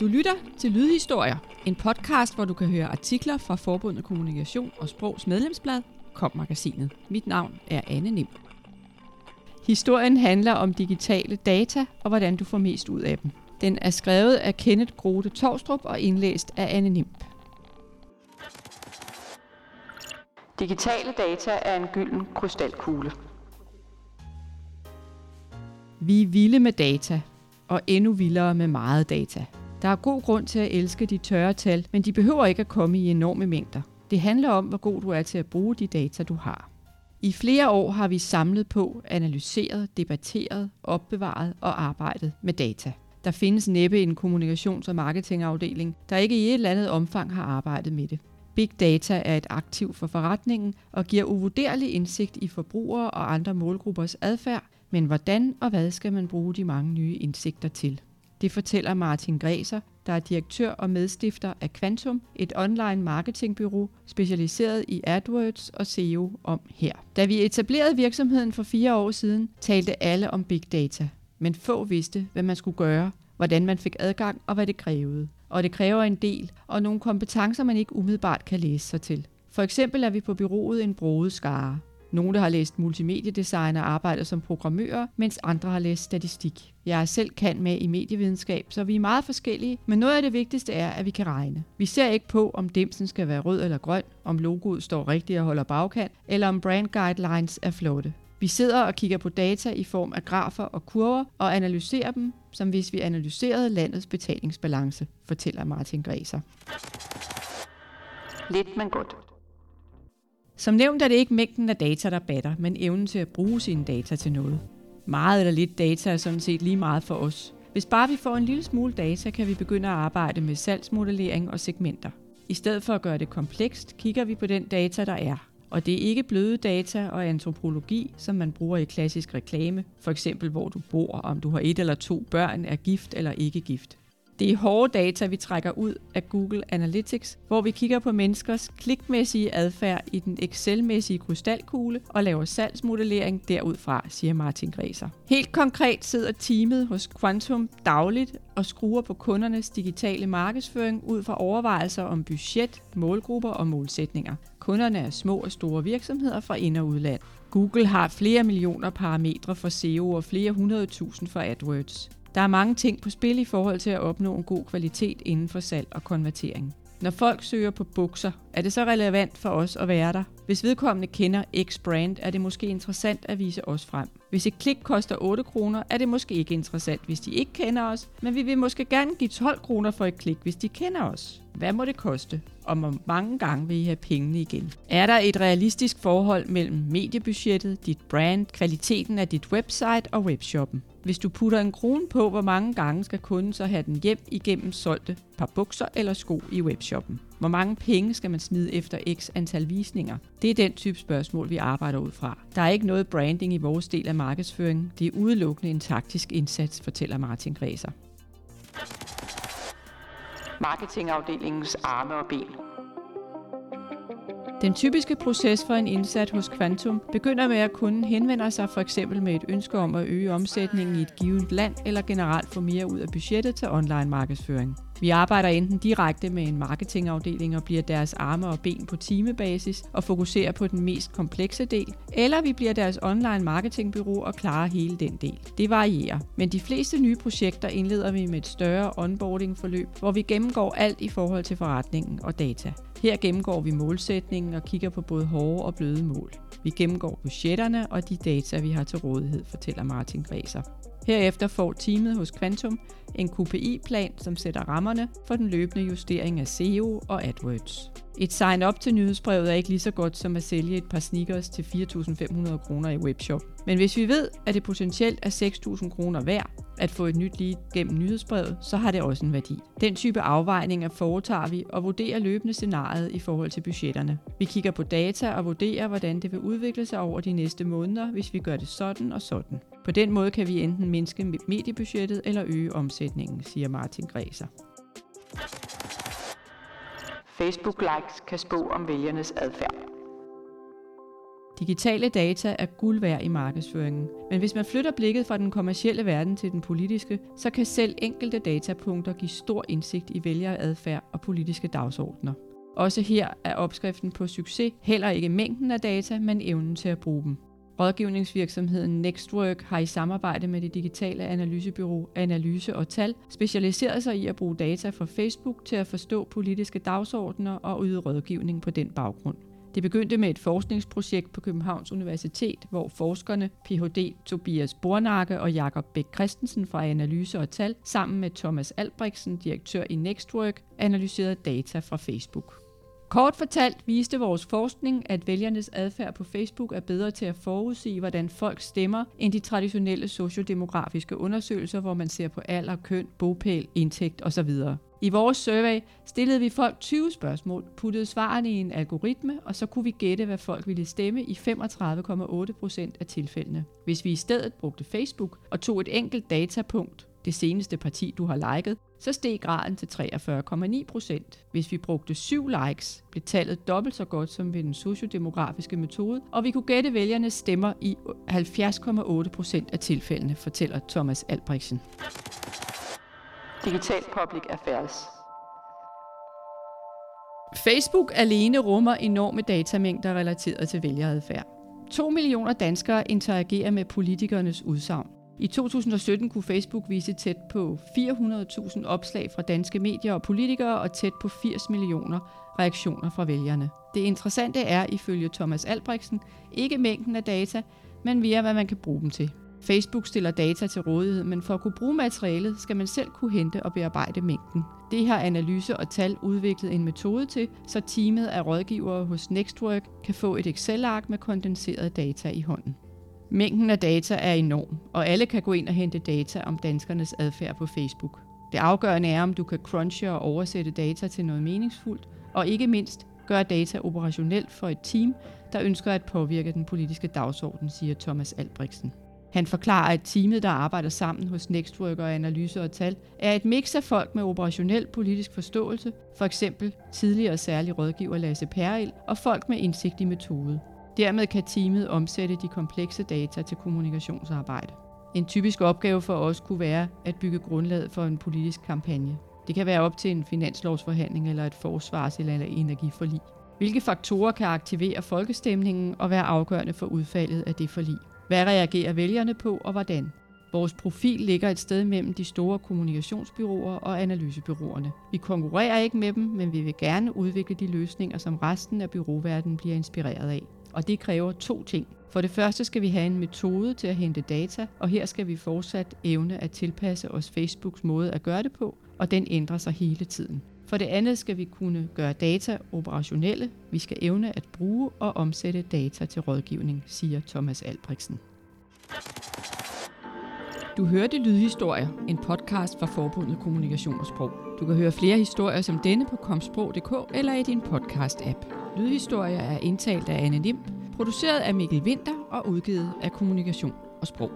Du lytter til Lydhistorier, en podcast, hvor du kan høre artikler fra Forbundet Kommunikation og Sprogs medlemsblad, Kom-magasinet. Mit navn er Anne Nim. Historien handler om digitale data og hvordan du får mest ud af dem. Den er skrevet af Kenneth Grote Torstrup og indlæst af Anne Nimp. Digitale data er en gylden krystalkugle. Vi er vilde med data, og endnu vildere med meget data. Der er god grund til at elske de tørre tal, men de behøver ikke at komme i enorme mængder. Det handler om, hvor god du er til at bruge de data, du har. I flere år har vi samlet på, analyseret, debatteret, opbevaret og arbejdet med data. Der findes næppe en kommunikations- og marketingafdeling, der ikke i et eller andet omfang har arbejdet med det. Big data er et aktiv for forretningen og giver uvurderlig indsigt i forbrugere og andre målgruppers adfærd, men hvordan og hvad skal man bruge de mange nye indsigter til? Det fortæller Martin Græser, der er direktør og medstifter af Quantum, et online marketingbyrå specialiseret i AdWords og SEO om her. Da vi etablerede virksomheden for fire år siden, talte alle om big data, men få vidste, hvad man skulle gøre, hvordan man fik adgang og hvad det krævede. Og det kræver en del, og nogle kompetencer, man ikke umiddelbart kan læse sig til. For eksempel er vi på byrådet en broet skare. Nogle har læst multimediedesign og arbejder som programmører, mens andre har læst statistik. Jeg er selv kan med i medievidenskab, så vi er meget forskellige, men noget af det vigtigste er, at vi kan regne. Vi ser ikke på, om dimsen skal være rød eller grøn, om logoet står rigtigt og holder bagkant, eller om brand guidelines er flotte. Vi sidder og kigger på data i form af grafer og kurver og analyserer dem, som hvis vi analyserede landets betalingsbalance, fortæller Martin Græser. Lidt men godt. Som nævnt er det ikke mængden af data, der batter, men evnen til at bruge sine data til noget. Meget eller lidt data er sådan set lige meget for os. Hvis bare vi får en lille smule data, kan vi begynde at arbejde med salgsmodellering og segmenter. I stedet for at gøre det komplekst, kigger vi på den data, der er. Og det er ikke bløde data og antropologi, som man bruger i klassisk reklame, for eksempel hvor du bor, om du har et eller to børn, er gift eller ikke gift. Det er hårde data, vi trækker ud af Google Analytics, hvor vi kigger på menneskers klikmæssige adfærd i den Excel-mæssige krystalkugle og laver salgsmodellering derudfra, siger Martin Græser. Helt konkret sidder teamet hos Quantum dagligt og skruer på kundernes digitale markedsføring ud fra overvejelser om budget, målgrupper og målsætninger. Kunderne er små og store virksomheder fra ind- og udland. Google har flere millioner parametre for SEO og flere hundrede tusind for AdWords. Der er mange ting på spil i forhold til at opnå en god kvalitet inden for salg og konvertering. Når folk søger på bukser, er det så relevant for os at være der? Hvis vedkommende kender X-brand, er det måske interessant at vise os frem. Hvis et klik koster 8 kroner, er det måske ikke interessant, hvis de ikke kender os, men vi vil måske gerne give 12 kroner for et klik, hvis de kender os. Hvad må det koste? Og hvor mange gange vil I have pengene igen? Er der et realistisk forhold mellem mediebudgettet, dit brand, kvaliteten af dit website og webshoppen? Hvis du putter en krone på, hvor mange gange skal kunden så have den hjem igennem solgte par bukser eller sko i webshoppen? Hvor mange penge skal man smide efter x antal visninger? Det er den type spørgsmål, vi arbejder ud fra. Der er ikke noget branding i vores del af markedsføringen. Det er udelukkende en taktisk indsats, fortæller Martin Græser. Marketingafdelingens arme og ben. Den typiske proces for en indsat hos Quantum begynder med, at kunden henvender sig for eksempel med et ønske om at øge omsætningen i et givet land eller generelt få mere ud af budgettet til online markedsføring. Vi arbejder enten direkte med en marketingafdeling og bliver deres arme og ben på timebasis og fokuserer på den mest komplekse del, eller vi bliver deres online marketingbyrå og klarer hele den del. Det varierer, men de fleste nye projekter indleder vi med et større onboarding-forløb, hvor vi gennemgår alt i forhold til forretningen og data. Her gennemgår vi målsætningen og kigger på både hårde og bløde mål. Vi gennemgår budgetterne og de data, vi har til rådighed, fortæller Martin Græser. Herefter får teamet hos Quantum en KPI-plan, som sætter rammerne for den løbende justering af SEO og AdWords. Et sign-up til nyhedsbrevet er ikke lige så godt som at sælge et par sneakers til 4.500 kroner i webshop. Men hvis vi ved, at det potentielt er 6.000 kroner værd at få et nyt lead gennem nyhedsbrevet, så har det også en værdi. Den type afvejninger foretager vi og vurderer løbende scenariet i forhold til budgetterne. Vi kigger på data og vurderer, hvordan det vil udvikle sig over de næste måneder, hvis vi gør det sådan og sådan. På den måde kan vi enten mindske mediebudgettet eller øge omsætningen, siger Martin Græser. Facebook-likes kan spå om vælgernes adfærd. Digitale data er guld værd i markedsføringen. Men hvis man flytter blikket fra den kommercielle verden til den politiske, så kan selv enkelte datapunkter give stor indsigt i vælgeradfærd og politiske dagsordner. Også her er opskriften på succes heller ikke mængden af data, men evnen til at bruge dem. Rådgivningsvirksomheden Nextwork har i samarbejde med det digitale analysebyrå Analyse og Tal specialiseret sig i at bruge data fra Facebook til at forstå politiske dagsordner og yde rådgivning på den baggrund. Det begyndte med et forskningsprojekt på Københavns Universitet, hvor forskerne Ph.D. Tobias Bornakke og Jakob Bæk Christensen fra Analyse og Tal sammen med Thomas Albrechtsen, direktør i Nextwork, analyserede data fra Facebook. Kort fortalt viste vores forskning, at vælgernes adfærd på Facebook er bedre til at forudsige, hvordan folk stemmer, end de traditionelle sociodemografiske undersøgelser, hvor man ser på alder, køn, bopæl, indtægt osv. I vores survey stillede vi folk 20 spørgsmål, puttede svarene i en algoritme, og så kunne vi gætte, hvad folk ville stemme i 35,8 procent af tilfældene. Hvis vi i stedet brugte Facebook og tog et enkelt datapunkt, det seneste parti, du har liket, så steg graden til 43,9 procent. Hvis vi brugte syv likes, blev tallet dobbelt så godt som ved den sociodemografiske metode, og vi kunne gætte vælgernes stemmer i 70,8 procent af tilfældene, fortæller Thomas Albrechtsen. Digital Public Affairs Facebook alene rummer enorme datamængder relateret til vælgeradfærd. 2 millioner danskere interagerer med politikernes udsagn. I 2017 kunne Facebook vise tæt på 400.000 opslag fra danske medier og politikere og tæt på 80 millioner reaktioner fra vælgerne. Det interessante er, ifølge Thomas Albrechtsen, ikke mængden af data, men mere hvad man kan bruge dem til. Facebook stiller data til rådighed, men for at kunne bruge materialet, skal man selv kunne hente og bearbejde mængden. Det har Analyse og Tal udviklet en metode til, så teamet af rådgivere hos Nextwork kan få et Excel-ark med kondenserede data i hånden. Mængden af data er enorm, og alle kan gå ind og hente data om danskernes adfærd på Facebook. Det afgørende er, om du kan crunche og oversætte data til noget meningsfuldt, og ikke mindst gøre data operationelt for et team, der ønsker at påvirke den politiske dagsorden, siger Thomas Albrechtsen. Han forklarer, at teamet, der arbejder sammen hos Nextwork og Analyse og Tal, er et mix af folk med operationel politisk forståelse, for eksempel tidligere særlig rådgiver Lasse Peril, og folk med indsigt i metode. Dermed kan teamet omsætte de komplekse data til kommunikationsarbejde. En typisk opgave for os kunne være at bygge grundlaget for en politisk kampagne. Det kan være op til en finanslovsforhandling eller et forsvars- eller energiforlig. Hvilke faktorer kan aktivere folkestemningen og være afgørende for udfaldet af det forlig? Hvad reagerer vælgerne på og hvordan? Vores profil ligger et sted mellem de store kommunikationsbyråer og analysebyråerne. Vi konkurrerer ikke med dem, men vi vil gerne udvikle de løsninger, som resten af byråverdenen bliver inspireret af. Og det kræver to ting. For det første skal vi have en metode til at hente data, og her skal vi fortsat evne at tilpasse os Facebooks måde at gøre det på, og den ændrer sig hele tiden. For det andet skal vi kunne gøre data operationelle. Vi skal evne at bruge og omsætte data til rådgivning, siger Thomas Albrechtsen. Du hørte Lydhistorier, en podcast fra Forbundet Kommunikation og Sprog. Du kan høre flere historier som denne på komsprog.dk eller i din podcast-app. Lydhistorier er indtalt af Anne Lim, produceret af Mikkel Winter og udgivet af Kommunikation og Sprog.